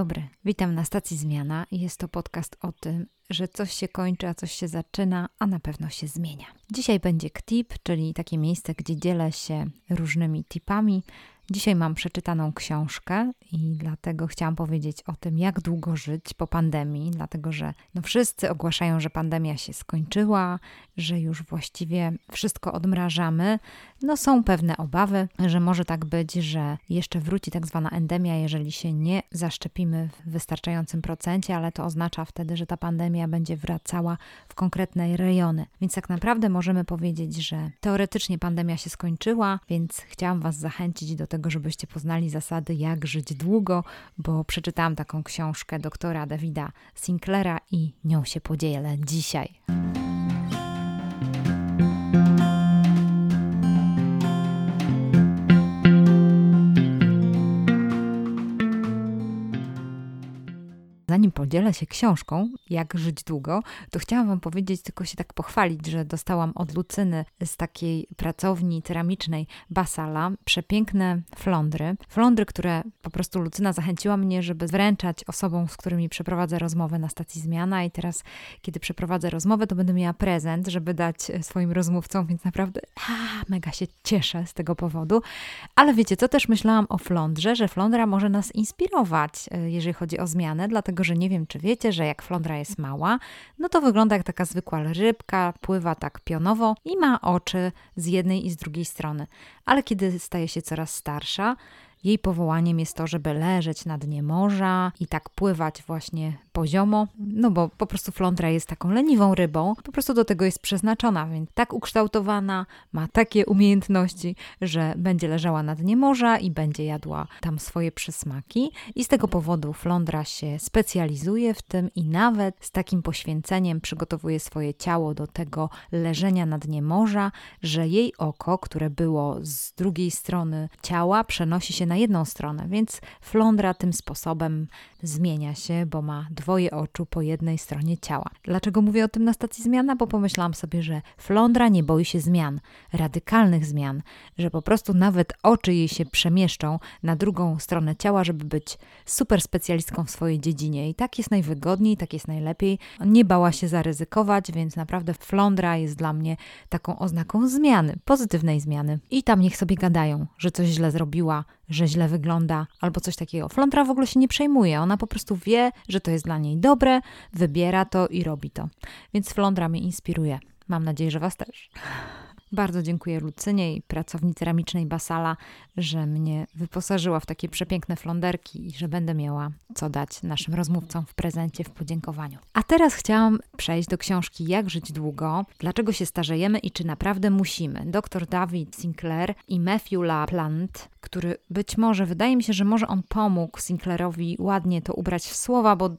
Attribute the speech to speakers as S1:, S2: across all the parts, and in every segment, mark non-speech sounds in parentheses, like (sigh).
S1: Dobry, witam na stacji Zmiana jest to podcast o tym, że coś się kończy, a coś się zaczyna, a na pewno się zmienia. Dzisiaj będzie KTIP, czyli takie miejsce, gdzie dzielę się różnymi tipami, Dzisiaj mam przeczytaną książkę i dlatego chciałam powiedzieć o tym, jak długo żyć po pandemii, dlatego że no wszyscy ogłaszają, że pandemia się skończyła, że już właściwie wszystko odmrażamy. No są pewne obawy, że może tak być, że jeszcze wróci tak zwana endemia, jeżeli się nie zaszczepimy w wystarczającym procencie, ale to oznacza wtedy, że ta pandemia będzie wracała w konkretne rejony. Więc tak naprawdę możemy powiedzieć, że teoretycznie pandemia się skończyła, więc chciałam Was zachęcić do tego, tego, żebyście poznali zasady, jak żyć długo, bo przeczytałam taką książkę doktora Davida Sinclaira i nią się podzielę dzisiaj. Podzielę się książką, jak żyć długo, to chciałam Wam powiedzieć, tylko się tak pochwalić, że dostałam od Lucyny z takiej pracowni ceramicznej Basala przepiękne flądry. Flądry, które po prostu Lucyna zachęciła mnie, żeby wręczać osobom, z którymi przeprowadzę rozmowę na stacji Zmiana. I teraz, kiedy przeprowadzę rozmowę, to będę miała prezent, żeby dać swoim rozmówcom, więc naprawdę a, mega się cieszę z tego powodu. Ale wiecie, co też myślałam o flądrze, że flądra może nas inspirować, e, jeżeli chodzi o zmianę, dlatego że nie wiem, czy wiecie, że jak flądra jest mała, no to wygląda jak taka zwykła rybka, pływa tak pionowo i ma oczy z jednej i z drugiej strony. Ale kiedy staje się coraz starsza, jej powołaniem jest to, żeby leżeć na dnie morza i tak pływać właśnie poziomo, no bo po prostu flądra jest taką leniwą rybą, po prostu do tego jest przeznaczona, więc tak ukształtowana, ma takie umiejętności, że będzie leżała na dnie morza i będzie jadła tam swoje przysmaki. I z tego powodu flądra się specjalizuje w tym i nawet z takim poświęceniem przygotowuje swoje ciało do tego leżenia na dnie morza, że jej oko, które było z drugiej strony ciała, przenosi się na jedną stronę, więc flądra tym sposobem zmienia się, bo ma dwoje oczu po jednej stronie ciała. Dlaczego mówię o tym na stacji zmiana? Bo pomyślałam sobie, że flądra nie boi się zmian, radykalnych zmian, że po prostu nawet oczy jej się przemieszczą na drugą stronę ciała, żeby być super specjalistką w swojej dziedzinie. I tak jest najwygodniej, tak jest najlepiej. Nie bała się zaryzykować, więc naprawdę flądra jest dla mnie taką oznaką zmiany, pozytywnej zmiany. I tam niech sobie gadają, że coś źle zrobiła, że źle wygląda albo coś takiego. Flądra w ogóle się nie przejmuje, ona po prostu wie, że to jest dla niej dobre, wybiera to i robi to. Więc flądra mnie inspiruje. Mam nadzieję, że Was też. Bardzo dziękuję Lucynie i pracowni ceramicznej Basala, że mnie wyposażyła w takie przepiękne flonderki i że będę miała co dać naszym rozmówcom w prezencie, w podziękowaniu. A teraz chciałam przejść do książki Jak żyć długo, dlaczego się starzejemy i czy naprawdę musimy. Dr David Sinclair i Matthew LaPlante, który być może, wydaje mi się, że może on pomógł Sinclairowi ładnie to ubrać w słowa, bo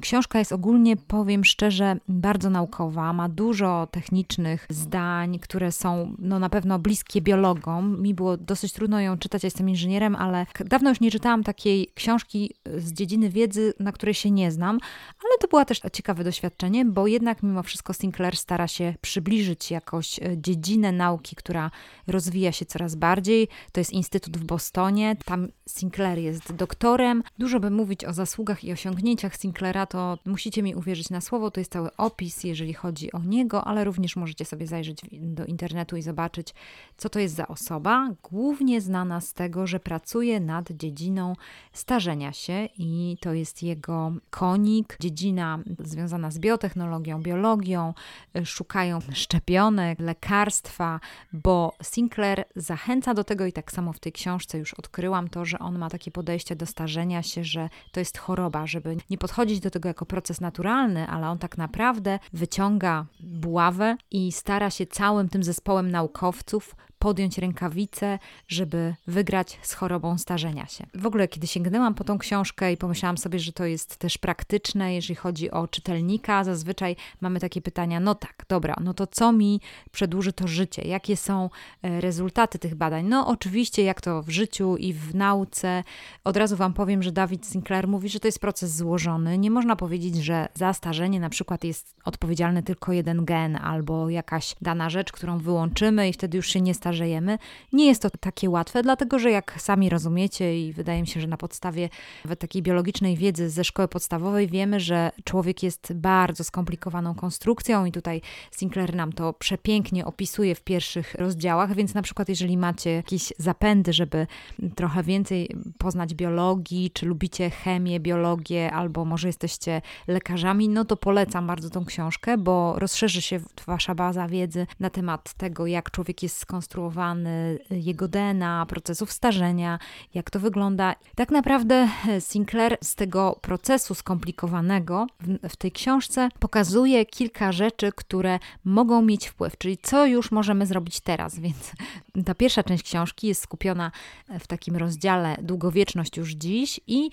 S1: Książka jest ogólnie, powiem szczerze, bardzo naukowa, ma dużo technicznych zdań, które są no, na pewno bliskie biologom. Mi było dosyć trudno ją czytać, ja jestem inżynierem, ale dawno już nie czytałam takiej książki z dziedziny wiedzy, na której się nie znam, ale to było też ciekawe doświadczenie, bo jednak mimo wszystko Sinclair stara się przybliżyć jakoś e, dziedzinę nauki, która rozwija się coraz bardziej. To jest Instytut w Bostonie, tam Sinclair jest doktorem. Dużo by mówić o zasługach i osiągnięciach Sinclaira Winklera, to musicie mi uwierzyć na słowo. To jest cały opis, jeżeli chodzi o niego, ale również możecie sobie zajrzeć do internetu i zobaczyć, co to jest za osoba. Głównie znana z tego, że pracuje nad dziedziną starzenia się i to jest jego konik, dziedzina związana z biotechnologią, biologią. Szukają szczepionek, lekarstwa, bo Sinclair zachęca do tego i tak samo w tej książce już odkryłam to, że on ma takie podejście do starzenia się, że to jest choroba, żeby nie podchodzić podchodzić do tego jako proces naturalny, ale on tak naprawdę wyciąga buławę i stara się całym tym zespołem naukowców podjąć rękawice, żeby wygrać z chorobą starzenia się. W ogóle, kiedy sięgnęłam po tą książkę i pomyślałam sobie, że to jest też praktyczne, jeżeli chodzi o czytelnika, zazwyczaj mamy takie pytania: no tak, dobra, no to co mi przedłuży to życie? Jakie są e, rezultaty tych badań? No, oczywiście, jak to w życiu i w nauce. Od razu Wam powiem, że Dawid Sinclair mówi, że to jest proces złożony. Nie można powiedzieć, że za starzenie na przykład jest odpowiedzialny tylko jeden gen albo jakaś dana rzecz, którą wyłączymy i wtedy już się nie starzemy starzejemy. Nie jest to takie łatwe, dlatego że jak sami rozumiecie i wydaje mi się, że na podstawie takiej biologicznej wiedzy ze szkoły podstawowej wiemy, że człowiek jest bardzo skomplikowaną konstrukcją i tutaj Sinclair nam to przepięknie opisuje w pierwszych rozdziałach, więc na przykład jeżeli macie jakieś zapędy, żeby trochę więcej poznać biologii, czy lubicie chemię, biologię, albo może jesteście lekarzami, no to polecam bardzo tą książkę, bo rozszerzy się wasza baza wiedzy na temat tego, jak człowiek jest skonstruowany, jego DNA, procesów starzenia, jak to wygląda. Tak naprawdę Sinclair z tego procesu skomplikowanego w, w tej książce pokazuje kilka rzeczy, które mogą mieć wpływ, czyli co już możemy zrobić teraz. (laughs) Więc ta pierwsza część książki jest skupiona w takim rozdziale Długowieczność już dziś i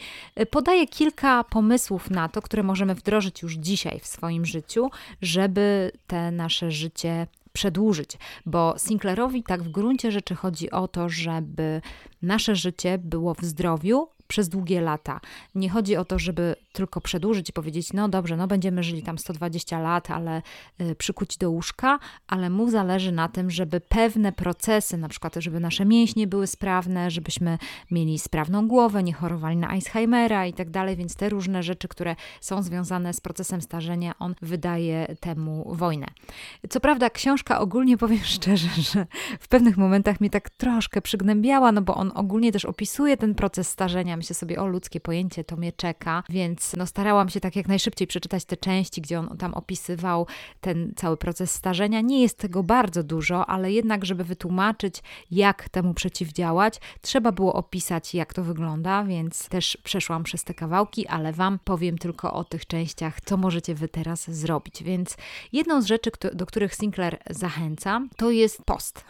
S1: podaje kilka pomysłów na to, które możemy wdrożyć już dzisiaj w swoim życiu, żeby te nasze życie przedłużyć, bo Sinclairowi tak w gruncie rzeczy chodzi o to, żeby nasze życie było w zdrowiu, przez długie lata. Nie chodzi o to, żeby tylko przedłużyć i powiedzieć, no dobrze, no będziemy żyli tam 120 lat, ale y, przykuć do łóżka, ale mu zależy na tym, żeby pewne procesy, na przykład, żeby nasze mięśnie były sprawne, żebyśmy mieli sprawną głowę, nie chorowali na Alzheimera i tak dalej, więc te różne rzeczy, które są związane z procesem starzenia, on wydaje temu wojnę. Co prawda, książka ogólnie (laughs) powiem szczerze, że w pewnych momentach mnie tak troszkę przygnębiała, no bo on ogólnie też opisuje ten proces starzenia myślę sobie, o ludzkie pojęcie, to mnie czeka, więc no starałam się tak jak najszybciej przeczytać te części, gdzie on tam opisywał ten cały proces starzenia. Nie jest tego bardzo dużo, ale jednak, żeby wytłumaczyć, jak temu przeciwdziałać, trzeba było opisać, jak to wygląda, więc też przeszłam przez te kawałki, ale Wam powiem tylko o tych częściach, co możecie Wy teraz zrobić. Więc jedną z rzeczy, do których Sinclair zachęca, to jest post. (laughs)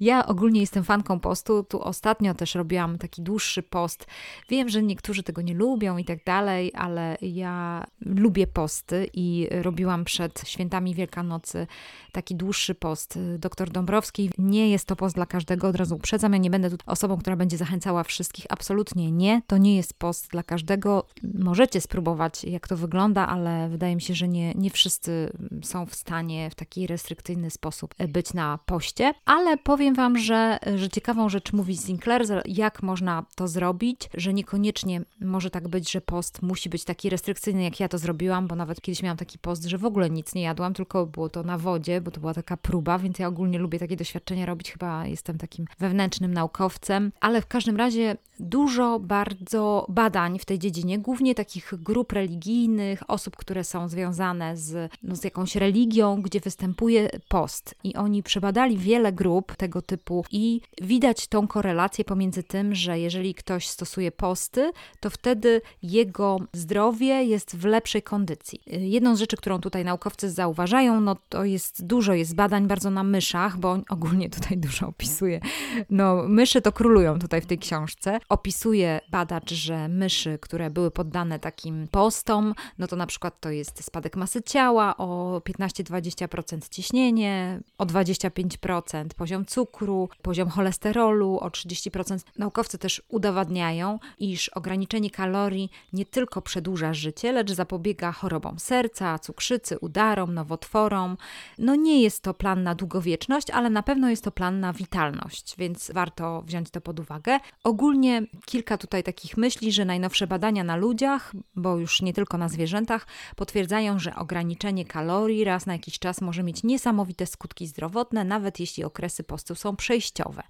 S1: Ja ogólnie jestem fanką postu. Tu ostatnio też robiłam taki dłuższy post Wiem, że niektórzy tego nie lubią i tak dalej, ale ja lubię posty i robiłam przed świętami Wielkanocy taki dłuższy post. Doktor Dąbrowski, nie jest to post dla każdego, od razu uprzedzam, ja nie będę tu osobą, która będzie zachęcała wszystkich, absolutnie nie, to nie jest post dla każdego. Możecie spróbować, jak to wygląda, ale wydaje mi się, że nie, nie wszyscy są w stanie w taki restrykcyjny sposób być na poście, ale powiem Wam, że, że ciekawą rzecz mówi Sinclair, jak można to zrobić, że niekoniecznie może tak być, że post musi być taki restrykcyjny, jak ja to zrobiłam, bo nawet kiedyś miałam taki post, że w ogóle nic nie jadłam, tylko było to na wodzie, bo to była taka próba, więc ja ogólnie lubię takie doświadczenia robić, chyba jestem takim wewnętrznym naukowcem, ale w każdym razie dużo bardzo badań w tej dziedzinie, głównie takich grup religijnych, osób, które są związane z, no, z jakąś religią, gdzie występuje post. I oni przebadali wiele grup tego typu i widać tą korelację pomiędzy tym, że jeżeli ktoś stosuje posty, to wtedy jego zdrowie jest w lepszej kondycji. Jedną z rzeczy, którą tutaj naukowcy zauważają, no to jest dużo, jest badań bardzo na myszach, bo ogólnie tutaj dużo opisuje. No, myszy to królują tutaj w tej książce. Opisuje badacz, że myszy, które były poddane takim postom, no to na przykład to jest spadek masy ciała o 15-20% ciśnienie, o 25% poziom cukru, poziom cholesterolu, o 30%. Naukowcy też udowadniają, iż ograniczenie kalorii nie tylko przedłuża życie, lecz zapobiega chorobom serca, cukrzycy, udarom, nowotworom. No nie jest to plan na długowieczność, ale na pewno jest to plan na witalność, więc warto wziąć to pod uwagę. Ogólnie kilka tutaj takich myśli, że najnowsze badania na ludziach, bo już nie tylko na zwierzętach, potwierdzają, że ograniczenie kalorii raz na jakiś czas może mieć niesamowite skutki zdrowotne, nawet jeśli okresy postu są przejściowe.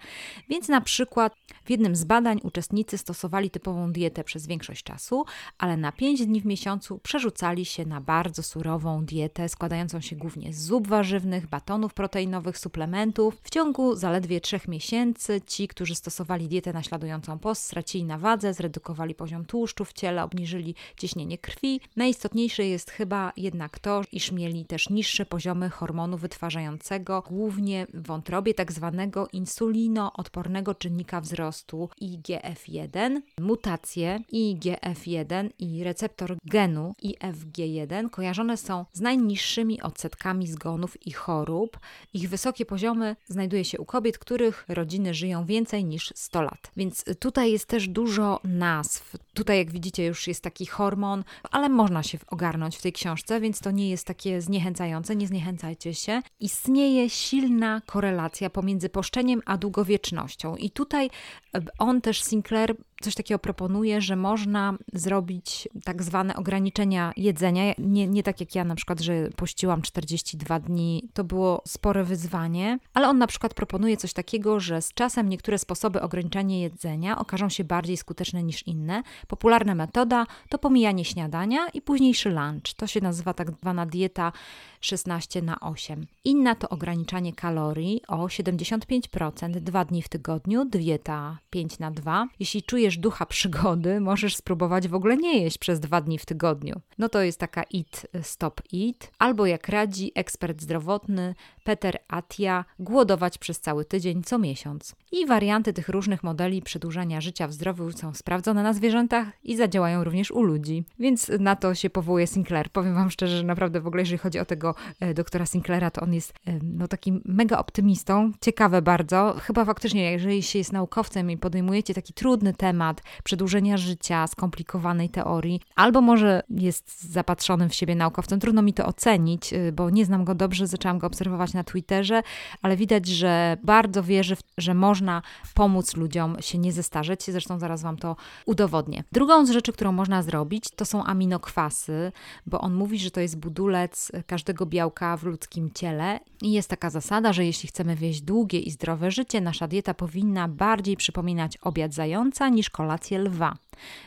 S1: Więc na przykład w jednym z badań uczestnicy stosowali typową dietę przez większość czasu, ale na 5 dni w miesiącu przerzucali się na bardzo surową dietę składającą się głównie z zup warzywnych, batonów proteinowych, suplementów. W ciągu zaledwie 3 miesięcy ci, którzy stosowali dietę naśladującą post, stracili na wadze, zredukowali poziom tłuszczu w ciele, obniżyli ciśnienie krwi. Najistotniejsze jest chyba jednak to, iż mieli też niższe poziomy hormonu wytwarzającego, głównie w wątrobie tak zwanego insulinoodpornego czynnika wzrostu IGF-1 IgG1, mutacje IGF1 i receptor genu IFG1 kojarzone są z najniższymi odsetkami zgonów i chorób. Ich wysokie poziomy znajduje się u kobiet, których rodziny żyją więcej niż 100 lat. Więc tutaj jest też dużo nazw. Tutaj, jak widzicie, już jest taki hormon, ale można się ogarnąć w tej książce, więc to nie jest takie zniechęcające. Nie zniechęcajcie się. Istnieje silna korelacja pomiędzy poszczeniem a długowiecznością. I tutaj e, on też, Sinclair, coś takiego proponuje, że można zrobić tak zwane ograniczenia jedzenia. Nie, nie tak jak ja na przykład, że pościłam 42 dni, to było spore wyzwanie, ale on na przykład proponuje coś takiego, że z czasem niektóre sposoby ograniczania jedzenia okażą się bardziej skuteczne niż inne. Popularna metoda to pomijanie śniadania i późniejszy lunch. To się nazywa tak zwana dieta 16 na 8. Inna to ograniczanie kalorii o 75% dwa dni w tygodniu, dieta 5 na 2. Jeśli czujesz ducha przygody, możesz spróbować w ogóle nie jeść przez dwa dni w tygodniu. No to jest taka eat, stop eat. Albo jak radzi ekspert zdrowotny Peter Atia, głodować przez cały tydzień co miesiąc. I warianty tych różnych modeli przedłużania życia w zdrowiu są sprawdzone na zwierzętach i zadziałają również u ludzi. Więc na to się powołuje Sinclair. Powiem Wam szczerze, że naprawdę w ogóle jeżeli chodzi o tego E, doktora Sinclaira, to on jest e, no, takim mega optymistą, ciekawe bardzo. Chyba faktycznie, jeżeli się jest naukowcem i podejmujecie taki trudny temat przedłużenia życia, skomplikowanej teorii, albo może jest zapatrzonym w siebie naukowcem, trudno mi to ocenić, e, bo nie znam go dobrze, zaczęłam go obserwować na Twitterze, ale widać, że bardzo wierzy, że można pomóc ludziom się nie zestarzeć. Zresztą zaraz Wam to udowodnię. Drugą z rzeczy, którą można zrobić, to są aminokwasy, bo on mówi, że to jest budulec każdego białka w ludzkim ciele. I jest taka zasada, że jeśli chcemy wieść długie i zdrowe życie, nasza dieta powinna bardziej przypominać obiad zająca niż kolację lwa.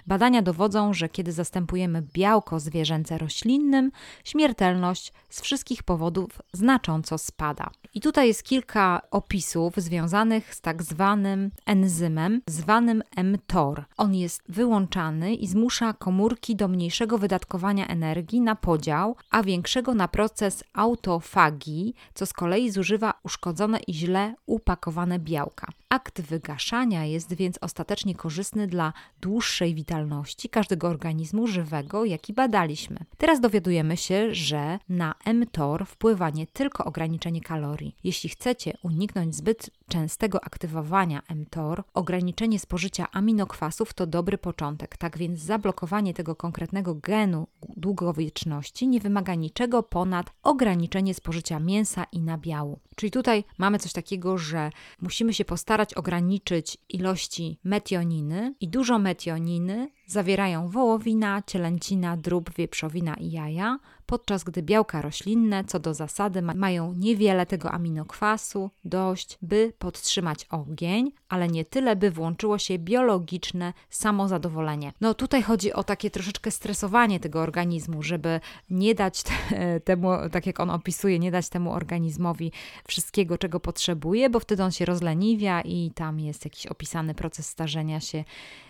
S1: Badania dowodzą, że kiedy zastępujemy białko zwierzęce roślinnym, śmiertelność z wszystkich powodów znacząco spada. I tutaj jest kilka opisów związanych z tak zwanym enzymem, zwanym mTOR. On jest wyłączany i zmusza komórki do mniejszego wydatkowania energii na podział, a większego na proces autofagii, co z kolei zużywa uszkodzone i źle upakowane białka. Akt wygaszania jest więc ostatecznie korzystny dla dłuższej witalności każdego organizmu żywego, jaki badaliśmy. Teraz dowiadujemy się, że na mTOR wpływa nie tylko ograniczenie kalorii. Jeśli chcecie uniknąć zbyt częstego aktywowania mTOR, ograniczenie spożycia aminokwasów to dobry początek. Tak więc zablokowanie tego konkretnego genu długowieczności nie wymaga niczego ponad ograniczenie spożycia mięsa i nabiału. Czyli tutaj mamy coś takiego, że musimy się postarać ograniczyć ilości metioniny i dużo metioniny zawierają wołowina, cielęcina, drób, wieprzowina i jaja, podczas gdy białka roślinne co do zasady mają niewiele tego aminokwasu, dość, by podtrzymać ogień, ale nie tyle, by włączyło się biologiczne samozadowolenie. No tutaj chodzi o takie troszeczkę stresowanie tego organizmu, żeby nie dać (laughs) temu, tak jak on opisuje, nie dać temu organizmowi wszystkiego, czego potrzebuje, bo wtedy on się rozleniwia i tam jest jakiś opisany proces starzenia się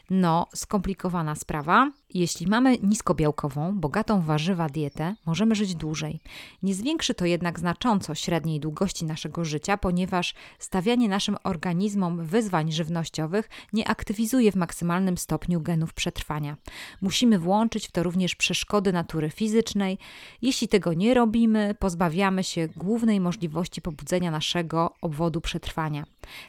S1: no, skomplikowana sprawa. Jeśli mamy niskobiałkową, bogatą w warzywa dietę, możemy żyć dłużej. Nie zwiększy to jednak znacząco średniej długości naszego życia, ponieważ stawianie naszym organizmom wyzwań żywnościowych nie aktywizuje w maksymalnym stopniu genów przetrwania. Musimy włączyć w to również przeszkody natury fizycznej. Jeśli tego nie robimy, pozbawiamy się głównej możliwości pobudzenia naszego obwodu przetrwania.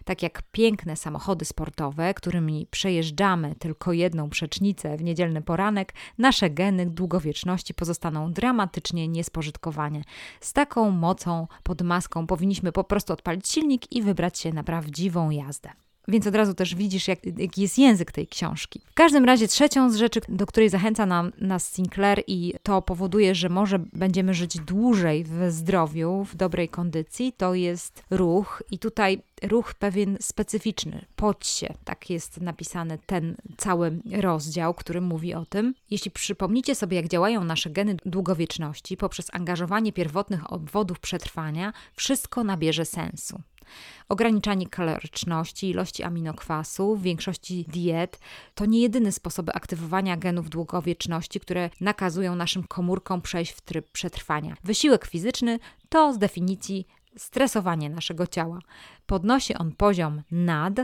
S1: Tak jak piękne samochody sportowe, którymi przejeżdżamy tylko jedną przecznicę w niedzielny poranek, nasze geny długowieczności pozostaną dramatycznie niespożytkowane. Z taką mocą pod maską powinniśmy po prostu odpalić silnik i wybrać się na prawdziwą jazdę. Więc od razu też widzisz, jak, jaki jest język tej książki. W każdym razie trzecią z rzeczy, do której zachęca nam, nas Sinclair i to powoduje, że może będziemy żyć dłużej w zdrowiu, w dobrej kondycji, to jest ruch. I tutaj ruch pewien specyficzny. Podź się, tak jest napisany ten cały rozdział, który mówi o tym. Jeśli przypomnicie sobie, jak działają nasze geny długowieczności poprzez angażowanie pierwotnych obwodów przetrwania, wszystko nabierze sensu. Ograniczanie kaloryczności, ilości aminokwasów większości diet to nie jedyny sposoby aktywowania genów długowieczności, które nakazują naszym komórkom przejść w tryb przetrwania. Wysiłek fizyczny to z definicji stresowanie naszego ciała. Podnosi on poziom NAD,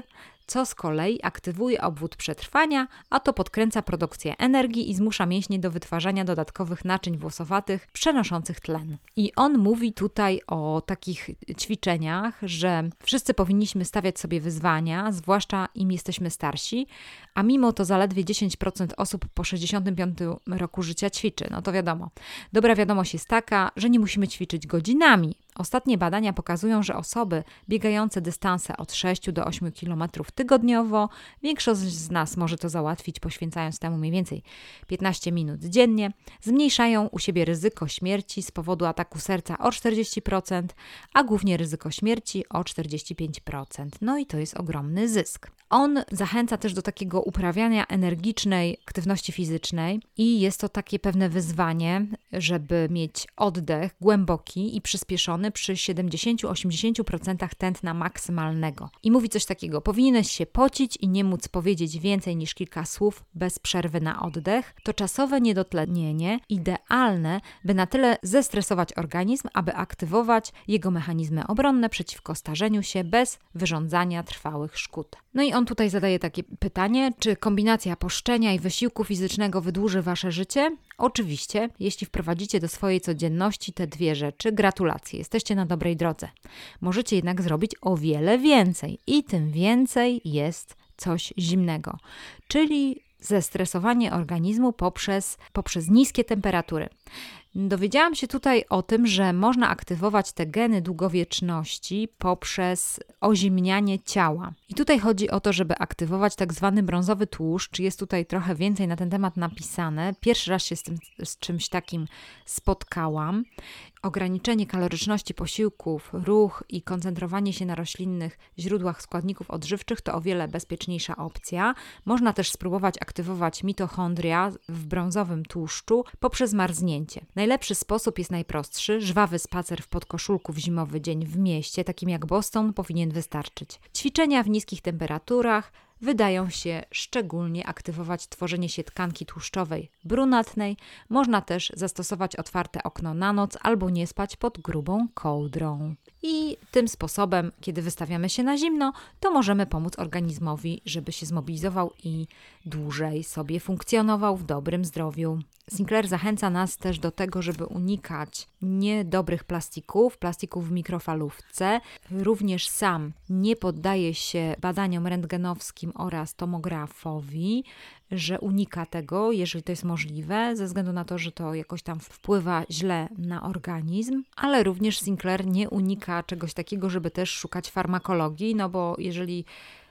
S1: co z kolei aktywuje obwód przetrwania, a to podkręca produkcję energii i zmusza mięśnie do wytwarzania dodatkowych naczyń włosowatych przenoszących tlen. I on mówi tutaj o takich ćwiczeniach, że wszyscy powinniśmy stawiać sobie wyzwania, zwłaszcza im jesteśmy starsi, a mimo to zaledwie 10% osób po 65 roku życia ćwiczy. No to wiadomo. Dobra wiadomość jest taka, że nie musimy ćwiczyć godzinami, Ostatnie badania pokazują, że osoby biegające dystanse od 6 do 8 km tygodniowo, większość z nas może to załatwić poświęcając temu mniej więcej 15 minut dziennie, zmniejszają u siebie ryzyko śmierci z powodu ataku serca o 40%, a głównie ryzyko śmierci o 45%. No i to jest ogromny zysk. On zachęca też do takiego uprawiania energicznej aktywności fizycznej i jest to takie pewne wyzwanie, żeby mieć oddech głęboki i przyspieszony przy 70-80% tętna maksymalnego. I mówi coś takiego: powinieneś się pocić i nie móc powiedzieć więcej niż kilka słów bez przerwy na oddech. To czasowe niedotlenienie idealne, by na tyle zestresować organizm, aby aktywować jego mechanizmy obronne przeciwko starzeniu się bez wyrządzania trwałych szkód. No i on tutaj zadaje takie pytanie: czy kombinacja poszczenia i wysiłku fizycznego wydłuży wasze życie? Oczywiście, jeśli wprowadzicie do swojej codzienności te dwie rzeczy, gratulacje, jesteście na dobrej drodze. Możecie jednak zrobić o wiele więcej i tym więcej jest coś zimnego, czyli zestresowanie organizmu poprzez, poprzez niskie temperatury. Dowiedziałam się tutaj o tym, że można aktywować te geny długowieczności poprzez ozimnianie ciała. I tutaj chodzi o to, żeby aktywować tak zwany brązowy tłuszcz. Jest tutaj trochę więcej na ten temat napisane. Pierwszy raz się z, tym, z czymś takim spotkałam ograniczenie kaloryczności posiłków, ruch i koncentrowanie się na roślinnych źródłach składników odżywczych to o wiele bezpieczniejsza opcja. Można też spróbować aktywować mitochondria w brązowym tłuszczu poprzez marznięcie. Najlepszy sposób jest najprostszy. Żwawy spacer w podkoszulku w zimowy dzień w mieście, takim jak Boston, powinien wystarczyć. Ćwiczenia w niskich temperaturach, wydają się szczególnie aktywować tworzenie się tkanki tłuszczowej brunatnej. Można też zastosować otwarte okno na noc albo nie spać pod grubą kołdrą. I tym sposobem, kiedy wystawiamy się na zimno, to możemy pomóc organizmowi, żeby się zmobilizował i dłużej sobie funkcjonował w dobrym zdrowiu. Sinclair zachęca nas też do tego, żeby unikać niedobrych plastików, plastików w mikrofalówce. Również sam nie poddaje się badaniom rentgenowskim oraz tomografowi, że unika tego, jeżeli to jest możliwe, ze względu na to, że to jakoś tam wpływa źle na organizm, ale również Sinclair nie unika czegoś takiego, żeby też szukać farmakologii, no bo jeżeli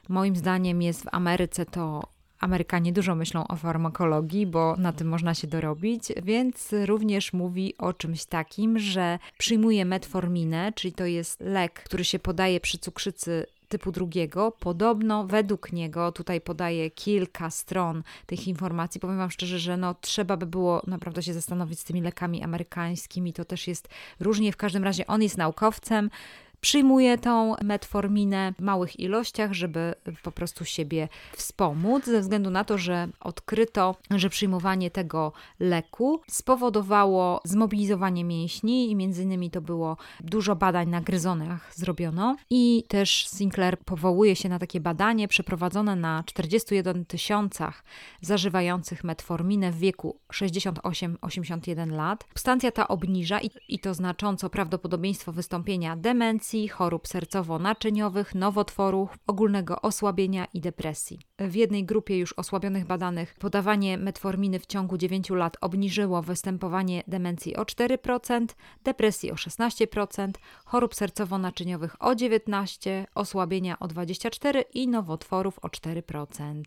S1: moim zdaniem jest w Ameryce to Amerykanie dużo myślą o farmakologii, bo na tym można się dorobić, więc również mówi o czymś takim, że przyjmuje metforminę, czyli to jest lek, który się podaje przy cukrzycy typu drugiego. Podobno według niego, tutaj podaje kilka stron tych informacji, powiem Wam szczerze, że no, trzeba by było naprawdę się zastanowić z tymi lekami amerykańskimi, to też jest różnie, w każdym razie on jest naukowcem, przyjmuje tą metforminę w małych ilościach, żeby po prostu siebie wspomóc, ze względu na to, że odkryto, że przyjmowanie tego leku spowodowało zmobilizowanie mięśni i między innymi to było dużo badań na gryzonach zrobiono i też Sinclair powołuje się na takie badanie przeprowadzone na 41 tysiącach zażywających metforminę w wieku 68-81 lat. Substancja ta obniża i, i to znacząco prawdopodobieństwo wystąpienia demencji, depresji, chorób sercowo-naczyniowych, nowotworów, ogólnego osłabienia i depresji. W jednej grupie już osłabionych badanych podawanie metforminy w ciągu 9 lat obniżyło występowanie demencji o 4%, depresji o 16%, chorób sercowo-naczyniowych o 19%, osłabienia o 24% i nowotworów o 4%.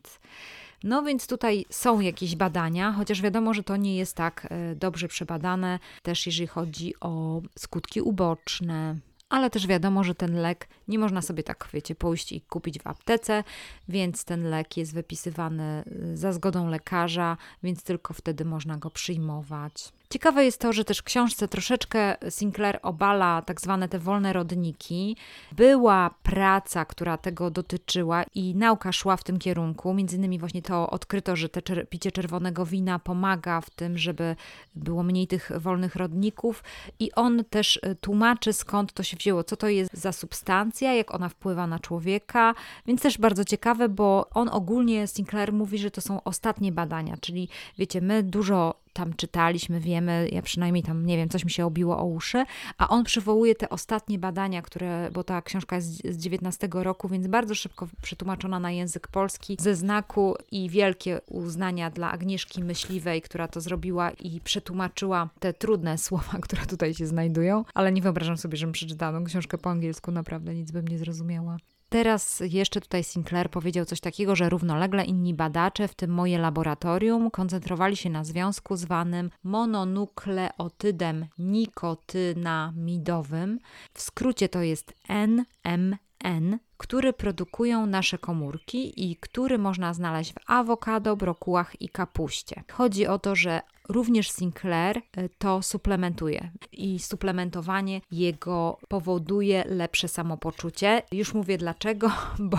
S1: No więc tutaj są jakieś badania, chociaż wiadomo, że to nie jest tak e, dobrze przebadane, też jeżeli chodzi o skutki uboczne, ale też wiadomo, że ten lek nie można sobie tak, wiecie, pójść i kupić w aptece, więc ten lek jest wypisywany y, za zgodą lekarza, więc tylko wtedy można go przyjmować. Ciekawe jest to, że też w książce troszeczkę Sinclair obala tak zwane te wolne rodniki. Była praca, która tego dotyczyła i nauka szła w tym kierunku. Między innymi właśnie to odkryto, że te czer picie czerwonego wina pomaga w tym, żeby było mniej tych wolnych rodników i on też y, tłumaczy skąd to się wzięło, co to jest za substancja, jak ona wpływa na człowieka, więc też bardzo ciekawe, bo on ogólnie, Sinclair mówi, że to są ostatnie badania, czyli wiecie, my dużo tam czytaliśmy, wiemy, ja przynajmniej tam, nie wiem, coś mi się obiło o uszy, a on przywołuje te ostatnie badania, które, bo ta książka jest z 19 roku, więc bardzo szybko przetłumaczona na język polski, ze znaku i wielkie uznania dla Agnieszki Myśliwej, która to zrobiła i przetłumaczyła te trudne (laughs) słowa, które tutaj się znajdują, ale nie wyobrażam sobie, żebym przeczytała książkę po angielsku, naprawdę nic bym nie zrozumiała. Teraz jeszcze tutaj Sinclair powiedział coś takiego, że równolegle inni badacze, w tym moje laboratorium, koncentrowali się na związku zwanym mononukleotydem nikotynamidowym. W skrócie to jest NMN, który produkują nasze komórki i który można znaleźć w awokado, brokułach i kapuście. Chodzi o to, że Również Sinclair e, to suplementuje i suplementowanie jego powoduje lepsze samopoczucie. Już mówię dlaczego, (laughs) bo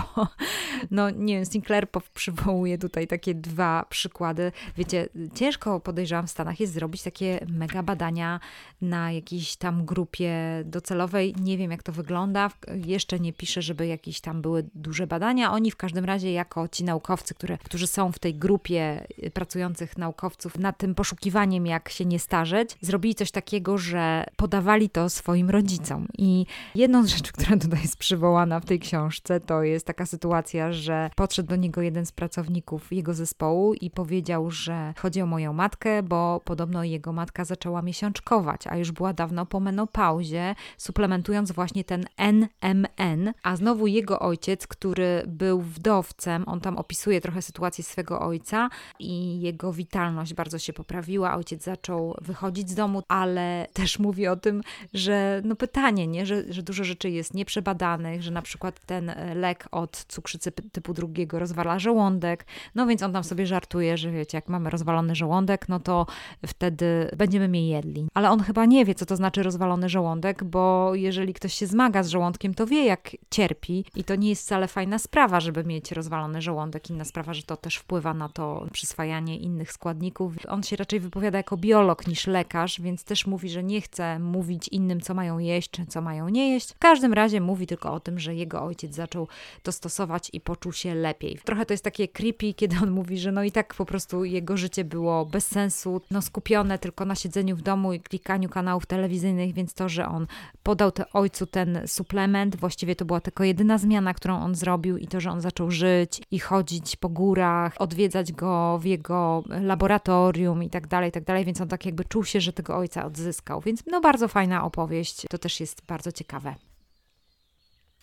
S1: no nie wiem, Sinclair przywołuje tutaj takie dwa przykłady. Wiecie, ciężko podejrzewam w Stanach jest zrobić takie mega badania na jakiejś tam grupie docelowej. Nie wiem jak to wygląda. Jeszcze nie piszę, żeby jakieś tam były duże badania. Oni w każdym razie jako ci naukowcy, które, którzy są w tej grupie pracujących naukowców na tym poszukiwaniem, jak się nie starzeć, zrobili coś takiego, że podawali to swoim rodzicom. I jedną z rzeczy, (laughs) która tutaj jest przywołana w tej książce, to jest taka sytuacja, że podszedł do niego jeden z pracowników jego zespołu i powiedział, że chodzi o moją matkę, bo podobno jego matka zaczęła miesiączkować, a już była dawno po menopauzie, suplementując właśnie ten NMN, a znowu jego ojciec, który był wdowcem, on tam opisuje trochę sytuację swego ojca i jego witalność bardzo się poprawiła ojciec zaczął wychodzić z domu, ale też mówi o tym, że no pytanie, nie? Że, że dużo rzeczy jest nieprzebadanych, że na przykład ten e, lek od cukrzycy typu drugiego rozwala żołądek, no więc on tam sobie żartuje, że wiecie, jak mamy rozwalony żołądek, no to wtedy będziemy mnie jedli. Ale on chyba nie wie, co to znaczy rozwalony żołądek, bo jeżeli ktoś się zmaga z żołądkiem, to wie, jak cierpi i to nie jest wcale fajna sprawa, żeby mieć rozwalony żołądek. Inna sprawa, że to też wpływa na to przyswajanie innych składników. On się raczej wypowiada jako biolog niż lekarz, więc też mówi, że nie chce mówić innym, co mają jeść, czy co mają nie jeść. W każdym razie mówi tylko o tym, że jego ojciec zaczął to stosować i poczuł się lepiej. Trochę to jest takie creepy, kiedy on mówi, że no i tak po prostu jego życie było bez sensu, no skupione tylko na siedzeniu w domu i klikaniu kanałów telewizyjnych, więc to, że on podał te ojcu ten suplement, właściwie to była tylko jedyna zmiana, którą on zrobił i to, że on zaczął żyć i chodzić po górach, odwiedzać go w jego laboratorium i tak dalej, tak dalej, więc on tak jakby czuł się, że tego ojca odzyskał. Więc no bardzo fajna opowieść, to też jest bardzo ciekawe.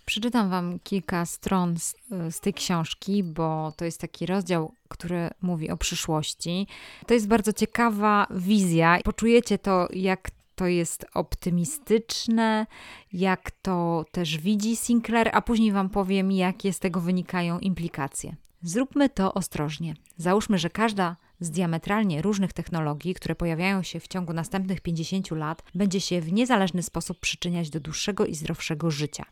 S1: Przeczytam Wam kilka stron z, z, tej książki, bo to jest taki rozdział, który mówi o przyszłości. To jest bardzo ciekawa wizja. Poczujecie to, jak to jest optymistyczne, jak to też widzi Sinclair, a później Wam powiem, jakie z tego wynikają implikacje. Zróbmy to ostrożnie. Załóżmy, że każda z diametralnie różnych technologii, które pojawiają się w ciągu następnych 50 lat, będzie się w niezależny sposób przyczyniać do dłuższego i zdrowszego życia.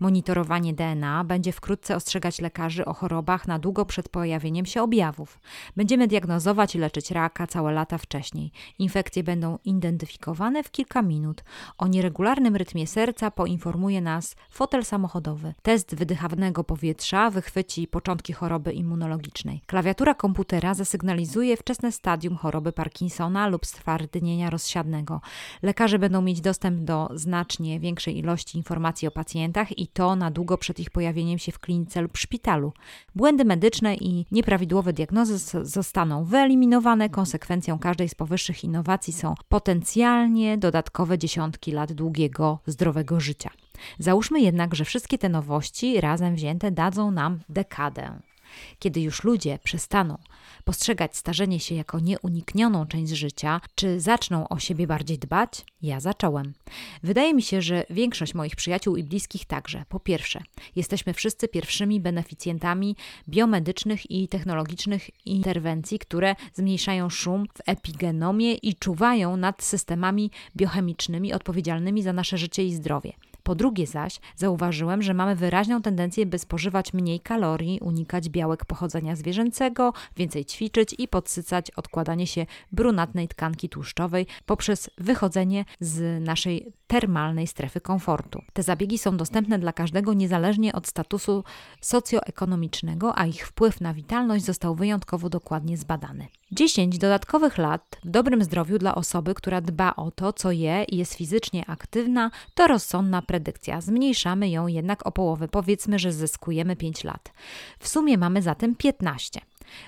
S1: Monitorowanie DNA będzie wkrótce ostrzegać lekarzy o chorobach na długo przed pojawieniem się objawów. Będziemy diagnozować i leczyć raka całe lata wcześniej. Infekcje będą identyfikowane w kilka minut. O nieregularnym rytmie serca poinformuje nas fotel samochodowy. Test wydychanego powietrza wychwyci początki choroby immunologicznej. Klawiatura komputera zasygnalizuje wczesne stadium choroby Parkinsona lub stwardnienia rozsiadnego. Lekarze będą mieć dostęp do znacznie większej ilości informacji o pacjentach i to na długo przed ich pojawieniem się w klinice lub szpitalu. Błędy medyczne i nieprawidłowe diagnozy zostaną wyeliminowane. Konsekwencją każdej z powyższych innowacji są potencjalnie dodatkowe dziesiątki lat długiego, zdrowego życia. Załóżmy jednak, że wszystkie te nowości razem wzięte dadzą nam dekadę. Kiedy już ludzie przestaną postrzegać starzenie się jako nieuniknioną część życia, czy zaczną o siebie bardziej dbać? Ja zacząłem. Wydaje mi się, że większość moich przyjaciół i bliskich także. Po pierwsze, jesteśmy wszyscy pierwszymi beneficjentami biomedycznych i technologicznych interwencji, które zmniejszają szum w epigenomie i czuwają nad systemami biochemicznymi odpowiedzialnymi za nasze życie i zdrowie. Po drugie zaś zauważyłem, że mamy wyraźną tendencję, by spożywać mniej kalorii, unikać białek pochodzenia zwierzęcego, więcej ćwiczyć i podsycać odkładanie się brunatnej tkanki tłuszczowej poprzez wychodzenie z naszej termalnej strefy komfortu. Te zabiegi są dostępne dla każdego niezależnie od statusu socjoekonomicznego, a ich wpływ na witalność został wyjątkowo dokładnie zbadany. 10 dodatkowych lat w dobrym zdrowiu dla osoby, która dba o to, co je i jest fizycznie aktywna, to rozsądna predykcja. Zmniejszamy ją jednak o połowę. Powiedzmy, że zyskujemy 5 lat. W sumie mamy zatem 15.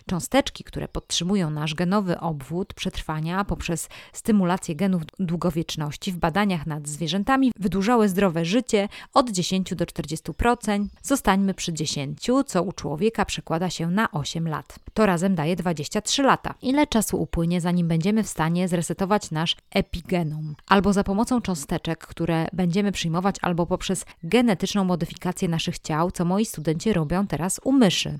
S1: Cząsteczki, które podtrzymują nasz genowy obwód przetrwania poprzez stymulację genów długowieczności w badaniach nad zwierzętami wydłużały zdrowe życie od 10 do 40%. Zostańmy przy 10, co u człowieka przekłada się na 8 lat. To razem daje 23 lata. Ile czasu upłynie, zanim będziemy w stanie zresetować nasz epigenom? Albo za pomocą cząsteczek, które będziemy przyjmować, albo poprzez genetyczną modyfikację naszych ciał, co moi studenci robią teraz u myszy.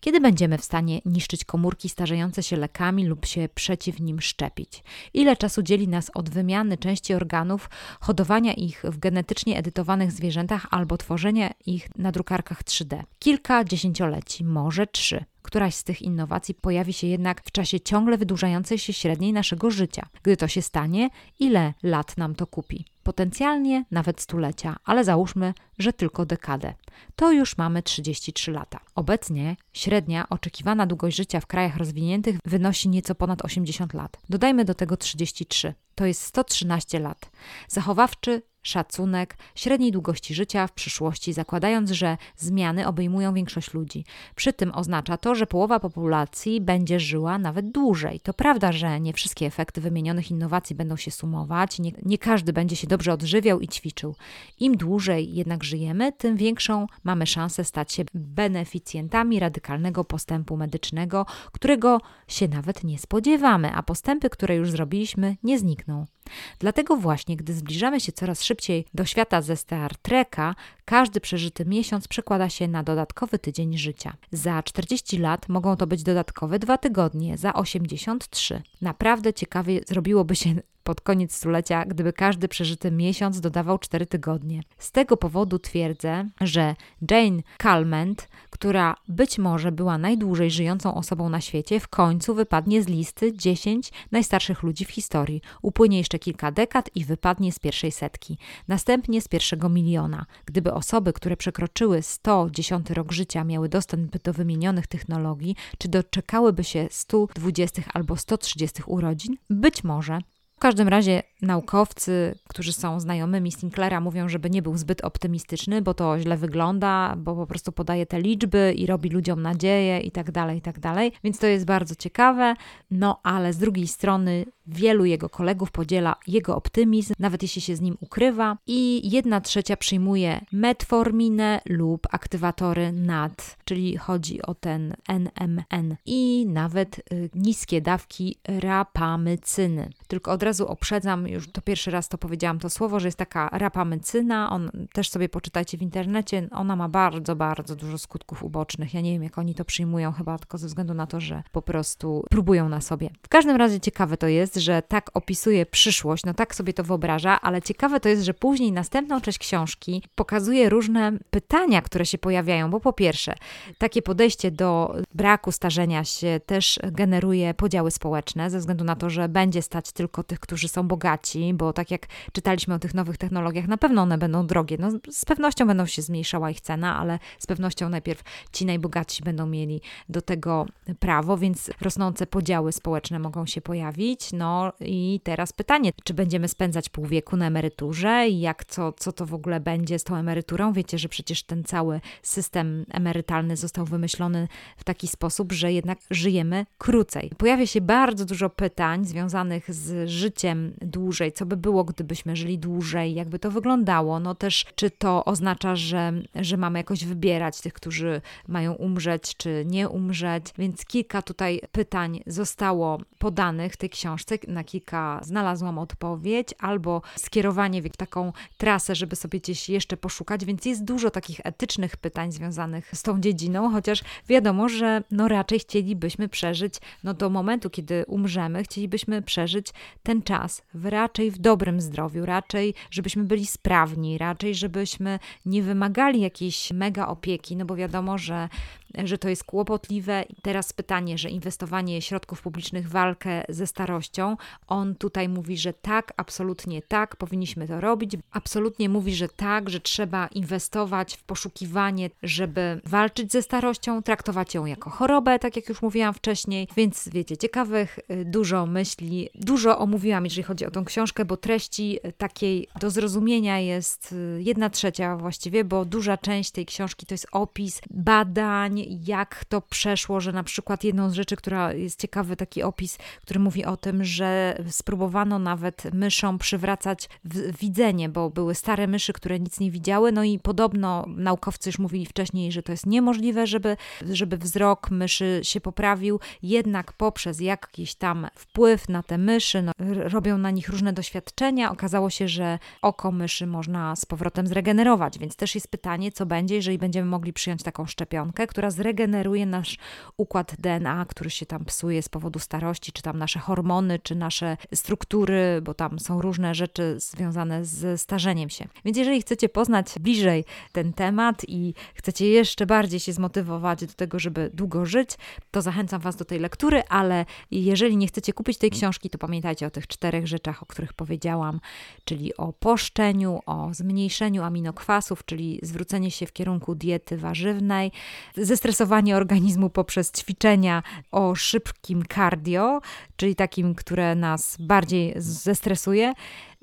S1: Kiedy będziemy w stanie niszczyć komórki starzejące się lekami lub się przeciw nim szczepić? Ile czasu dzieli nas od wymiany części organów, hodowania ich w genetycznie edytowanych zwierzętach albo tworzenia ich na drukarkach 3D? Kilka dziesięcioleci, może trzy. Któraś z tych innowacji pojawi się jednak w czasie ciągle wydłużającej się średniej naszego życia. Gdy to się stanie, ile lat nam to kupi? Potencjalnie nawet stulecia, ale załóżmy, że tylko dekadę. To już mamy 33 lata. Obecnie średnia oczekiwana długość życia w krajach rozwiniętych wynosi nieco ponad 80 lat. Dodajmy do tego 33. To jest 113 lat. Zachowawczy szacunek średniej długości życia w przyszłości, zakładając, że zmiany obejmują większość ludzi. Przy tym oznacza to, że połowa populacji będzie żyła nawet dłużej. To prawda, że nie wszystkie efekty wymienionych innowacji będą się sumować, nie, nie każdy będzie się dobrze odżywiał i ćwiczył. Im dłużej jednak żyjemy, tym większą mamy szansę stać się beneficjentami radykalnego postępu medycznego, którego się nawet nie spodziewamy, a postępy, które już zrobiliśmy, nie znikną. Dlatego właśnie, gdy zbliżamy się coraz szybciej do świata ze Star Treka, każdy przeżyty miesiąc przekłada się na dodatkowy tydzień życia. Za 40 lat mogą to być dodatkowe dwa tygodnie, za 83. Naprawdę ciekawie zrobiłoby się (laughs) pod koniec stulecia, gdyby każdy przeżyty miesiąc dodawał 4 tygodnie. Z tego powodu twierdzę, że Jane Calment, która być może była najdłużej żyjącą osobą na świecie, w końcu wypadnie z listy 10 najstarszych ludzi w historii. Upłynie jeszcze kilka dekad i wypadnie z pierwszej setki, następnie z pierwszego miliona. Gdyby osoby, które przekroczyły 110 rok życia, miały dostęp do wymienionych technologii, czy doczekałyby się 120 albo 130 urodzin? Być może w każdym razie naukowcy, którzy są znajomymi Sinclaira, mówią, żeby nie był zbyt optymistyczny, bo to źle wygląda, bo po prostu podaje te liczby i robi ludziom nadzieję i tak dalej, i tak dalej. Więc to jest bardzo ciekawe. No ale z drugiej strony wielu jego kolegów podziela jego optymizm, nawet jeśli się z nim ukrywa, i jedna trzecia przyjmuje metforminę lub aktywatory NAD, czyli chodzi o ten NMN i nawet y, niskie dawki rapamycyny. Tylko od razu uprzedzam, już to pierwszy raz to powiedziałam to słowo, że jest taka rapamycyna, on też sobie poczytajcie w internecie, ona ma bardzo, bardzo dużo skutków ubocznych. Ja nie wiem, jak oni to przyjmują, chyba tylko ze względu na to, że po prostu próbują na sobie. W każdym razie ciekawe to jest, że tak opisuje przyszłość, no tak sobie to wyobraża, ale ciekawe to jest, że później następną część książki pokazuje różne pytania, które się pojawiają, bo po pierwsze, takie podejście do braku starzenia się też generuje podziały społeczne, ze względu na to, że będzie stać tylko tych, którzy są bogaci, bo tak jak czytaliśmy o tych nowych technologiach, na pewno one będą drogie. No, z pewnością będą się zmniejszała ich cena, ale z pewnością najpierw ci najbogatsi będą mieli do tego prawo, więc rosnące podziały społeczne mogą się pojawić. No No i teraz pytanie, czy będziemy spędzać pół wieku na emeryturze i jak co, co to w ogóle będzie z tą emeryturą? Wiecie, że przecież ten cały system emerytalny został wymyślony w taki sposób, że jednak żyjemy krócej. Pojawia się bardzo dużo pytań związanych z życiem dłużej. Co by było, gdybyśmy żyli dłużej? Jakby to wyglądało? No też, czy to oznacza, że, że mamy jakoś wybierać tych, którzy mają umrzeć, czy nie umrzeć? Więc kilka tutaj pytań zostało podanych w tej książce. Na kilka znalazłam odpowiedź, albo skierowanie w taką trasę, żeby sobie gdzieś jeszcze poszukać, więc jest dużo takich etycznych pytań związanych z tą dziedziną, chociaż wiadomo, że no raczej chcielibyśmy przeżyć, no do momentu, kiedy umrzemy, chcielibyśmy przeżyć ten czas w, raczej w dobrym zdrowiu, raczej żebyśmy byli sprawni, raczej żebyśmy nie wymagali jakiejś mega opieki, no bo wiadomo, że że to jest kłopotliwe. Teraz pytanie, że inwestowanie środków publicznych w walkę ze starością, on tutaj mówi, że tak, absolutnie tak, powinniśmy to robić. Absolutnie mówi, że tak, że trzeba inwestować w poszukiwanie, żeby walczyć ze starością, traktować ją jako chorobę, tak jak już mówiłam wcześniej. Więc wiecie, ciekawych y, dużo myśli, dużo omówiłam, jeżeli chodzi o tą książkę, bo treści y, takiej do zrozumienia jest y, jedna trzecia właściwie, bo duża część tej książki to jest opis badań, jak to przeszło, że na przykład jedną z rzeczy, która jest ciekawy taki opis, który mówi o tym, że spróbowano nawet myszom przywracać widzenie, bo były stare myszy, które nic nie widziały, no i podobno naukowcy już mówili wcześniej, że to jest niemożliwe, żeby, żeby wzrok myszy się poprawił, jednak poprzez jakiś tam wpływ na te myszy, no, robią na nich różne doświadczenia, okazało się, że oko myszy można z powrotem zregenerować, więc też jest pytanie, co będzie, jeżeli będziemy mogli przyjąć taką szczepionkę, która zregeneruje nasz układ DNA, który się tam psuje z powodu starości, czy tam nasze hormony, czy nasze struktury, bo tam są różne rzeczy związane z starzeniem się. Więc jeżeli chcecie poznać bliżej ten temat i chcecie jeszcze bardziej się zmotywować do tego, żeby długo żyć, to zachęcam Was do tej lektury, ale jeżeli nie chcecie kupić tej książki, to pamiętajcie o tych czterech rzeczach, o których powiedziałam, czyli o poszczeniu, o zmniejszeniu aminokwasów, czyli zwrócenie się w kierunku diety warzywnej, ze stresowanie organizmu poprzez ćwiczenia o szybkim cardio, czyli takim, które nas bardziej zestresuje,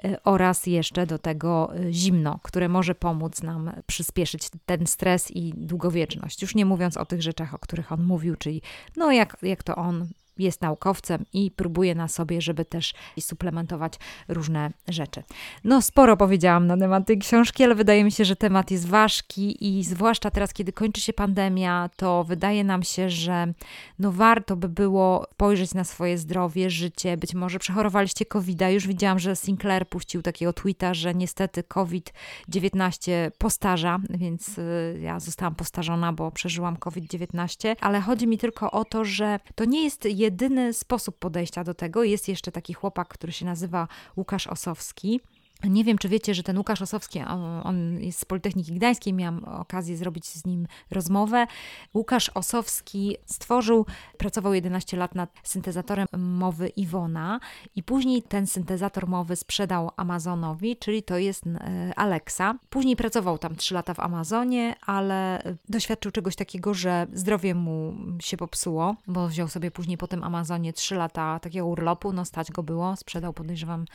S1: e, oraz jeszcze do tego e, zimno, które może pomóc nam przyspieszyć ten stres i długowieczność. Już nie mówiąc o tych rzeczach, o których on mówił, czyli no jak, jak to on jest naukowcem i próbuje na sobie, żeby też suplementować różne rzeczy. No, sporo powiedziałam na temat tej książki, ale wydaje mi się, że temat jest ważki i zwłaszcza teraz, kiedy kończy się pandemia, to wydaje nam się, że no warto by było spojrzeć na swoje zdrowie, życie. Być może przechorowaliście covid -a. Już widziałam, że Sinclair puścił takiego tweeta, że niestety COVID-19 postarza, więc y, ja zostałam postarzona, bo przeżyłam COVID-19, ale chodzi mi tylko o to, że to nie jest jedyny sposób podejścia do tego. Jest jeszcze taki chłopak, który się nazywa Łukasz Osowski. Nie wiem, czy wiecie, że ten Łukasz Osowski, on jest z Politechniki Gdańskiej, miałam okazję zrobić z nim rozmowę. Łukasz Osowski stworzył, pracował 11 lat nad syntezatorem mowy Iwona i później ten syntezator mowy sprzedał Amazonowi, czyli to jest e, Alexa. Później pracował tam 3 lata w Amazonie, ale doświadczył czegoś takiego, że zdrowie mu się popsuło, bo wziął sobie później po tym Amazonie 3 lata takiego urlopu, no stać go było, sprzedał podejrzewam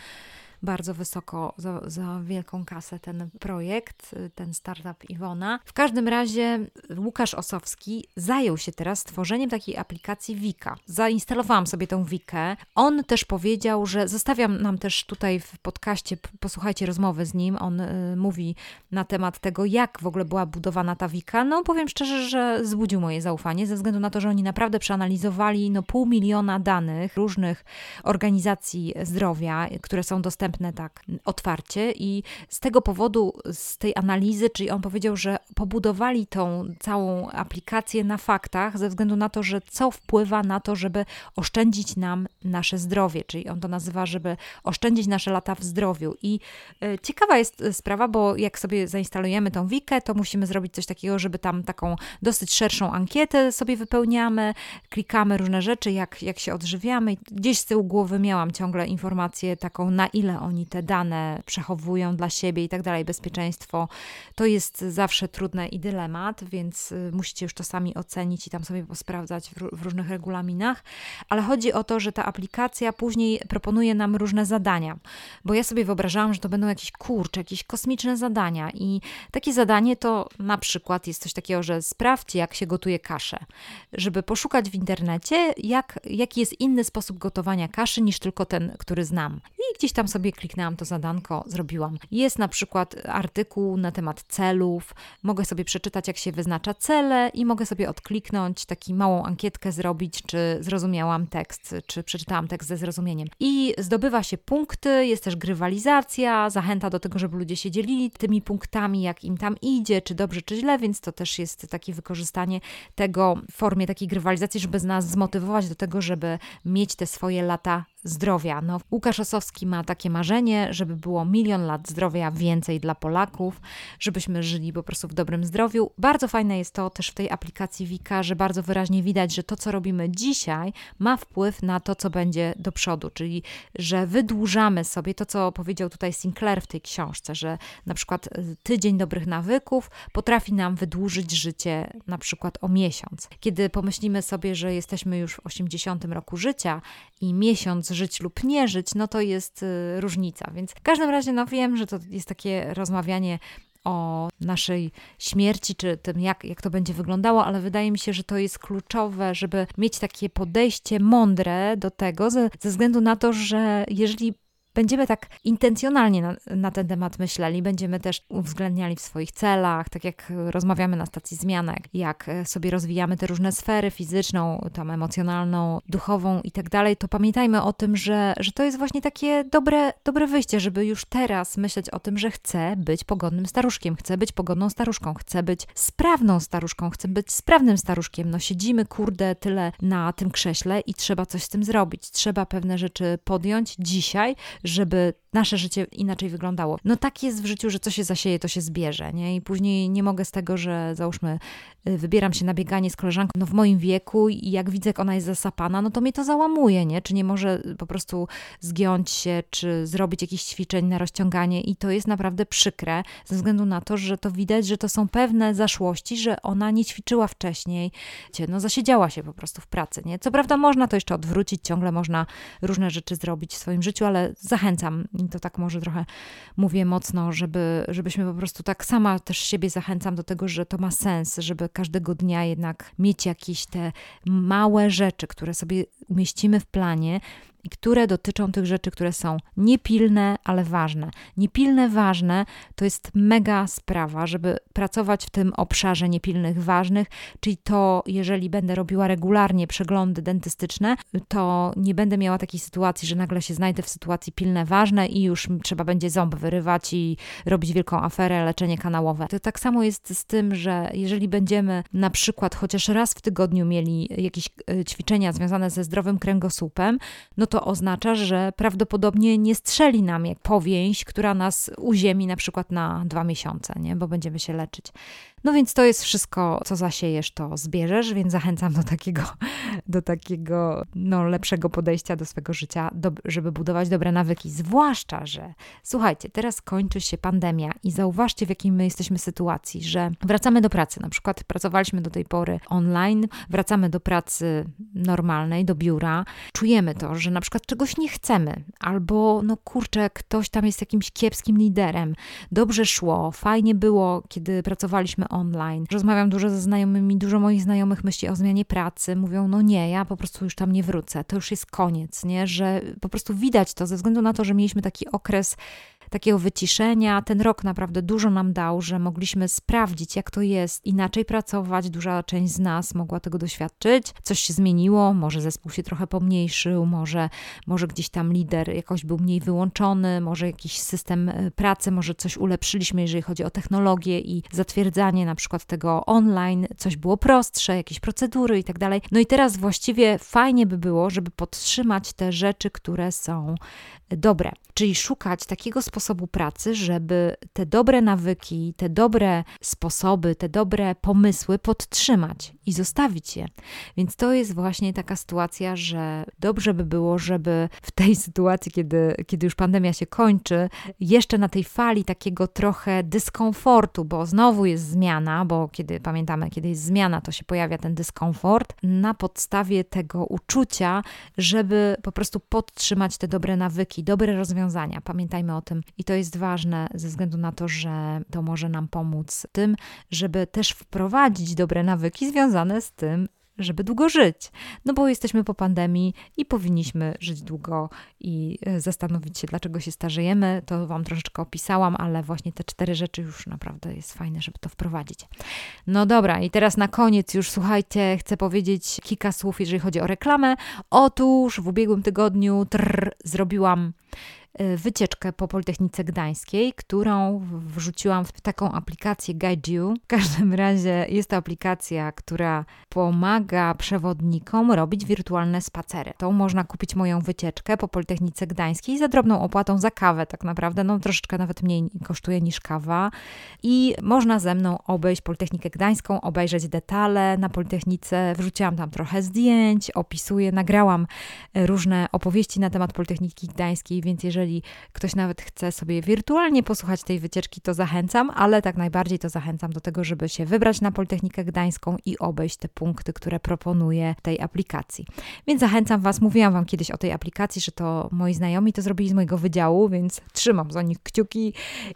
S1: bardzo wysoko za, za wielką kasę ten projekt, ten startup Iwona. W każdym razie Łukasz Osowski zajął się teraz tworzeniem takiej aplikacji Wika. Zainstalowałam sobie tą Wikę. On też powiedział, że zostawiam nam też tutaj w podcaście, posłuchajcie rozmowy z nim. On y, mówi na temat tego, jak w ogóle była budowana ta Wika. No powiem szczerze, że zbudził moje zaufanie, ze względu na to, że oni naprawdę przeanalizowali no, pół miliona danych różnych organizacji zdrowia, które są dostępne dostępne tak otwarcie i z tego powodu, z tej analizy, czyli on powiedział, że pobudowali tą całą aplikację na faktach, ze względu na to, że co wpływa na to, żeby oszczędzić nam nasze zdrowie, czyli on to nazywa, żeby oszczędzić nasze lata w zdrowiu. I y, ciekawa jest e, sprawa, bo jak sobie zainstalujemy tą Wikę, to musimy zrobić coś takiego, żeby tam taką dosyć szerszą ankietę sobie wypełniamy, klikamy różne rzeczy, jak, jak się odżywiamy. Gdzieś z tyłu głowy miałam ciągle informację taką, na ile oni te dane przechowują dla siebie i tak dalej, bezpieczeństwo, to jest zawsze trudne i dylemat, więc y, musicie już to sami ocenić i tam sobie posprawdzać w, w różnych regulaminach, ale chodzi o to, że ta aplikacja później proponuje nam różne zadania, bo ja sobie wyobrażałam, że to będą jakieś kurcze, jakieś kosmiczne zadania. I takie zadanie to na przykład jest coś takiego, że sprawdźcie, jak się gotuje kaszę, żeby poszukać w internecie, jak, jaki jest inny sposób gotowania kaszy niż tylko ten, który znam. I gdzieś tam sobie kliknęłam to zadanko, zrobiłam. Jest na przykład artykuł na temat celów, mogę sobie przeczytać, jak się wyznacza cele i mogę sobie odkliknąć, taki małą ankietkę zrobić, czy zrozumiałam tekst, czy przeczytałam tekst ze zrozumieniem. I zdobywa się punkty, jest też grywalizacja, zachęta do tego, żeby ludzie się dzielili tymi punktami, jak im tam idzie, czy dobrze, czy źle, więc to też jest takie wykorzystanie tego w formie takiej grywalizacji, żeby nas zmotywować do tego, żeby mieć te swoje lata zdrowia. No, Łukasz Osowski ma takie marzenie, żeby było milion lat zdrowia więcej dla Polaków, żebyśmy żyli po prostu w dobrym zdrowiu. Bardzo fajne jest to też w tej aplikacji Wika, że bardzo wyraźnie widać, że to, co robimy dzisiaj, ma wpływ na to, co będzie do przodu, czyli że wydłużamy sobie to, co powiedział tutaj Sinclair w tej książce, że na przykład y, tydzień dobrych nawyków potrafi nam wydłużyć życie na przykład o miesiąc. Kiedy pomyślimy sobie, że jesteśmy już w 80 roku życia i miesiąc żyć lub nie żyć, no to jest y, różnica. Więc w każdym razie, no wiem, że to jest takie rozmawianie o naszej śmierci, czy tym, jak, jak to będzie wyglądało, ale wydaje mi się, że to jest kluczowe, żeby mieć takie podejście mądre do tego, ze, ze względu na to, że jeżeli będziemy tak intencjonalnie na, na, ten temat myśleli, będziemy też uwzględniali w swoich celach, tak jak rozmawiamy na stacji zmianek, jak sobie rozwijamy te różne sfery fizyczną, tam emocjonalną, duchową i tak dalej, to pamiętajmy o tym, że, że to jest właśnie takie dobre, dobre wyjście, żeby już teraz myśleć o tym, że chcę być pogodnym staruszkiem, chcę być pogodną staruszką, chcę być sprawną staruszką, chcę być sprawnym staruszkiem. No siedzimy, kurde, tyle na tym krześle i trzeba coś z tym zrobić. Trzeba pewne rzeczy podjąć dzisiaj, żeby nasze życie inaczej wyglądało. No tak jest w życiu, że co się zasieje, to się zbierze, nie? I później nie mogę z tego, że załóżmy y, wybieram się na bieganie z koleżanką no w moim wieku i jak widzę, jak ona jest zasapana, no to mnie to załamuje, nie? Czy nie może po prostu zgiąć się, czy zrobić jakieś ćwiczeń na rozciąganie i to jest naprawdę przykre, ze względu na to, że to widać, że to są pewne zaszłości, że ona nie ćwiczyła wcześniej, no zasiedziała się po prostu w pracy, nie? Co prawda można to jeszcze odwrócić, ciągle można różne rzeczy zrobić w swoim życiu, ale zachęcam to tak może trochę mówię mocno, żeby, żebyśmy po prostu tak sama też siebie zachęcam do tego, że to ma sens, żeby każdego dnia jednak mieć jakieś te małe rzeczy, które sobie umieścimy w planie, i które dotyczą tych rzeczy, które są niepilne, ale ważne. Niepilne, ważne to jest mega sprawa, żeby pracować w tym obszarze niepilnych, ważnych, czyli to, jeżeli będę robiła regularnie przeglądy dentystyczne, to nie będę miała takiej sytuacji, że nagle się znajdę w sytuacji pilne, ważne i już trzeba będzie ząb wyrywać i robić wielką aferę, leczenie kanałowe. To tak samo jest z tym, że jeżeli będziemy na przykład chociaż raz w tygodniu mieli jakieś e, ćwiczenia związane ze zdrowym kręgosłupem, no to to oznacza, że prawdopodobnie nie strzeli nam jak powięź, która nas uziemi na przykład na dwa miesiące, nie? bo będziemy się leczyć. No więc to jest wszystko, co zasiejesz, to zbierzesz, więc zachęcam do takiego, (laughs) do takiego no, lepszego podejścia do swojego życia, do, żeby budować dobre nawyki. Zwłaszcza, że słuchajcie, teraz kończy się pandemia i zauważcie, w jakiej my jesteśmy sytuacji, że wracamy do pracy. Na przykład pracowaliśmy do tej pory online, wracamy do pracy normalnej, do biura. Czujemy to, że na przykład czegoś nie chcemy, albo no kurczę, ktoś tam jest jakimś kiepskim liderem. Dobrze szło, fajnie było, kiedy pracowaliśmy online. Rozmawiam dużo ze znajomymi, dużo moich znajomych myśli o zmianie pracy. Mówią, no nie, ja po prostu już tam nie wrócę, to już jest koniec, nie? Że po prostu widać to ze względu na to, że mieliśmy taki okres takiego wyciszenia. Ten rok naprawdę dużo nam dał, że mogliśmy sprawdzić, jak to jest, inaczej pracować. Duża część z nas mogła tego doświadczyć. Coś się zmieniło, może zespół się trochę pomniejszył, może, może gdzieś tam lider jakoś był mniej wyłączony, może jakiś system e, pracy, może coś ulepszyliśmy, jeżeli chodzi o technologię i zatwierdzanie na przykład tego online, coś było prostsze, jakieś procedury i tak dalej. No i teraz właściwie fajnie by było, żeby podtrzymać te rzeczy, które są dobre, czyli szukać takiego sposobu, pracy, żeby te dobre nawyki, te dobre sposoby, te dobre pomysły podtrzymać i zostawić je. Więc to jest właśnie taka sytuacja, że dobrze by było, żeby w tej sytuacji, kiedy, kiedy już pandemia się kończy, jeszcze na tej fali takiego trochę dyskomfortu, bo znowu jest zmiana, bo kiedy pamiętamy, kiedy jest zmiana, to się pojawia ten dyskomfort, na podstawie tego uczucia, żeby po prostu podtrzymać te dobre nawyki, dobre rozwiązania. Pamiętajmy o tym i to jest ważne ze względu na to, że to może nam pomóc tym, żeby też wprowadzić dobre nawyki związane z tym, żeby długo żyć. No bo jesteśmy po pandemii i powinniśmy żyć długo i e, zastanowić się, dlaczego się starzejemy. To Wam troszeczkę opisałam, ale właśnie te cztery rzeczy już naprawdę jest fajne, żeby to wprowadzić. No dobra, i teraz na koniec już słuchajcie, chcę powiedzieć kilka słów, jeżeli chodzi o reklamę. Otóż w ubiegłym tygodniu trrr, zrobiłam wycieczkę po Politechnice Gdańskiej, którą wrzuciłam w taką aplikację Guide You. W każdym razie jest to aplikacja, która pomaga przewodnikom robić wirtualne spacery. To można kupić moją wycieczkę po Politechnice Gdańskiej za drobną opłatą za kawę, tak naprawdę, no troszeczkę nawet mniej kosztuje niż kawa. I można ze mną obejść Politechnikę Gdańską, obejrzeć detale na Politechnice. Wrzuciłam tam trochę zdjęć, opisuję, nagrałam różne opowieści na temat Politechniki Gdańskiej, więc jeżeli jeżeli ktoś nawet chce sobie wirtualnie posłuchać tej wycieczki, to zachęcam, ale tak najbardziej to zachęcam do tego, żeby się wybrać na Politechnikę Gdańską i obejść te punkty, które proponuję tej aplikacji. Więc zachęcam Was, mówiłam Wam kiedyś o tej aplikacji, że to moi znajomi to zrobili z mojego wydziału, więc trzymam za nich kciuki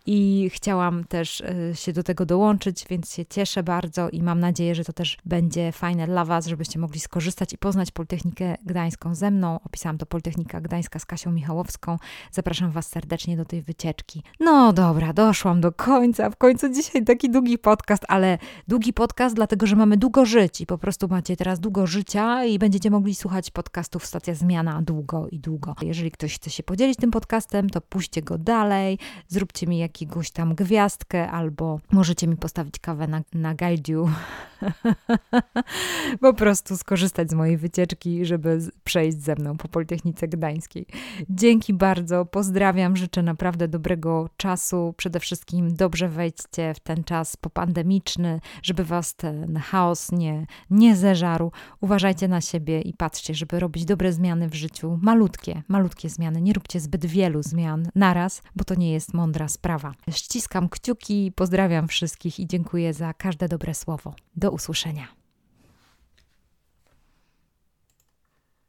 S1: i chciałam też e, się do tego dołączyć, więc się cieszę bardzo i mam nadzieję, że to też będzie fajne dla Was, żebyście mogli skorzystać i poznać Politechnikę Gdańską ze mną. Opisałam to Politechnika Gdańska z Kasią Michałowską. Zapraszam Was serdecznie do tej wycieczki. No dobra, doszłam do końca. W końcu dzisiaj taki długi podcast, ale długi podcast, dlatego że mamy długo żyć i po prostu macie teraz długo życia i będziecie mogli słuchać podcastów Stacja Zmiana długo i długo. Jeżeli ktoś chce się podzielić tym podcastem, to puśćcie go dalej, zróbcie mi jakiegoś tam gwiazdkę albo możecie mi postawić kawę na, na guide'u. (laughs) po prostu skorzystać z mojej wycieczki, żeby przejść ze mną po Politechnice Gdańskiej. Dzięki bardzo pozdrawiam, życzę naprawdę dobrego czasu. Przede wszystkim dobrze wejdźcie w ten czas popandemiczny, żeby was ten chaos nie, nie zeżarł. Uważajcie na siebie i patrzcie, żeby robić dobre zmiany w życiu. Malutkie, malutkie zmiany. Nie róbcie zbyt wielu zmian naraz, bo to nie jest mądra sprawa. Ściskam kciuki, pozdrawiam wszystkich i dziękuję za każde dobre słowo. Do usłyszenia.